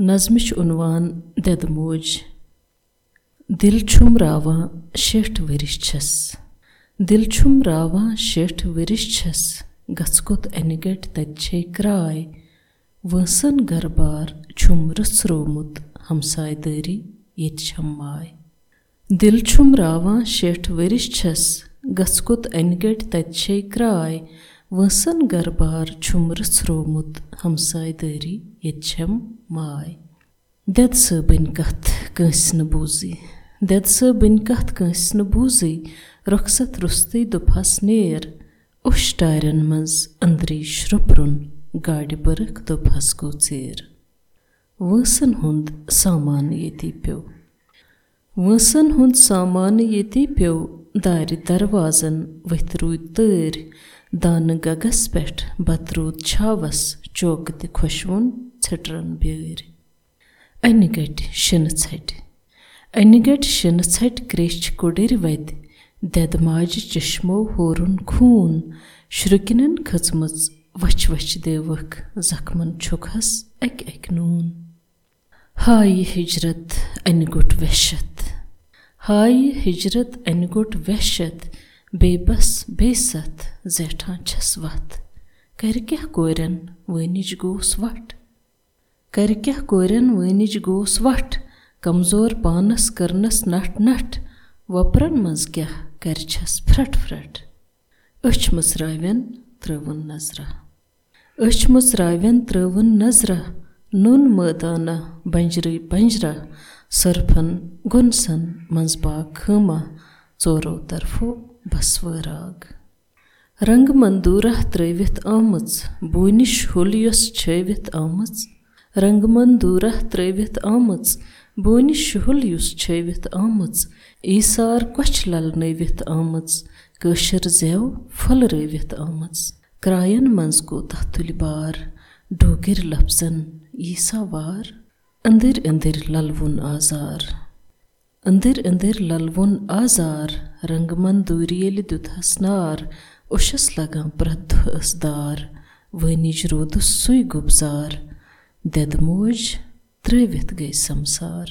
نظمٕچ عنوان دٮ۪دٕ موج دِل چھُم راوان شیٹھ ؤرِش چھَس۔ دِل چھُم راوان شیٹھ ؤرِش چھَس گژھ کوٚت اَنہِ گَٹہِ تَتہِ چھے کراے۔ وٲنٛسَن گرٕ چھُم رٕژرومُت ہمساے دٲری ییٚتہِ چھَم ماے۔ دِل چھُم راوان شیٹھ ؤرِش چھَس گژھ کوٚت اَنہِ گَٹہِ تَتہِ چھے کراے وٲنٛسَن گرٕ بار چھُم رٕژرومُت ہمساے دٲری ییٚتہِ چھَم ماے دٮ۪د صٲبٕنۍ کَتھ کٲنٛسہِ نہٕ بوٗزٕے دٮ۪د صٲبٕنۍ کَتھ کٲنٛسہِ نہٕ بوٗزٕے رۄخصت روٚستُے دوٚپہَس نیر اوٚش ٹارٮ۪ن منٛز أنٛدرٕے شرٛوٚپرُن گاڑِ بٔرٕکھ دوٚپہَس گوٚو ژیر وٲنٛسَن ہُنٛد سامانہٕ ییٚتی پیوٚو وٲنٛسَن ہُنٛد سامانہٕ ییٚتی پیوٚو دارِ دروازَن ؤتھۍ روٗدۍ تٲرۍ دانہٕ گگَس پٮ۪ٹھ بتہٕ روٗد چھاوَس چوکہٕ تہِ خۄشوُن ژھِٹرَن بیٲرۍ اَنہِ گَٹہِ شِنہٕ ژھَٹہِ اَنہِ گَٹہِ شِنہٕ ژھَٹہِ کرٛیٚچھِ کُڑٕرۍ وَتہِ دٮ۪دٕ ماجہِ چشمو ہورُن خوٗن شرُکِنٮ۪ن کھٔژمٕژ وَچھِ وَچھِ دِوَکھ زخمَن چھُکہَس اَکہِ اَکہِ نوٗن ہایہِ ہِجرت اَنہِ گوٚٹ وٮ۪شت ہایہِ ہِجرت اَنہِ گوٚٹ وٮ۪شت بیٚیہِ بَس بیٚیہِ سَتھ زیٹھان چھَس وَتھ کَرِ کیٛاہ کورٮ۪ن وٲنِج گوٚوُس وَٹھ کَرِ کیٛاہ کورٮ۪ن وٲنِج گوٚوُس وَٹھ کمزور پانَس کٔرنَس نَٹھ نَٹھ وۄپرَن منٛز کیٛاہ کَرِ چھَس پھرٛٹھ پھرٛٹھ أچھ مٕژراوٮ۪ن ترٛٲوٕن نظرا أچھ مٕژراوٮ۪ن ترٛٲوٕن نظرا نوٚن مٲدانہ بنٛجرٕے بنٛجرا سٔرفَن گۄنسَن منٛز باغ خٲما ژورو طرفو بَسوٲراگ رنٛگہٕ مندوٗرا ترٛٲوِتھ آمٕژ بوٗنِش ہُل یۄس چھٲوِتھ آمٕژ رنٛگہٕ مندوٗرا ترٛٲوِتھ آمٕژ بوٗنِش ہُل یُس چھٲوِتھ آمٕژ ایٖسار کۄچھِ لَلنٲوِتھ آمٕژ کٲشِر زٮ۪و پھٔلرٲوِتھ آمٕژ کرٛایَن منٛز گوٚو تَتھ تُلہِ بار ڈوٗگٕرۍ لفظن ییٖسا وار أنٛدٕرۍ أنٛدٕرۍ لَلوُن آزار أنٛدٕرۍ أنٛدٕرۍ لَلوُن آزار رنٛگہٕ مندوٗرِ ییٚلہِ دیُتہَس نار اوٚشَس لگان پرٛٮ۪تھ دۄہ ٲس دار وٲنِج روٗدُس سُے گُبزار دٮ۪دٕ موج ترٛٲوِتھ گٔے سمسار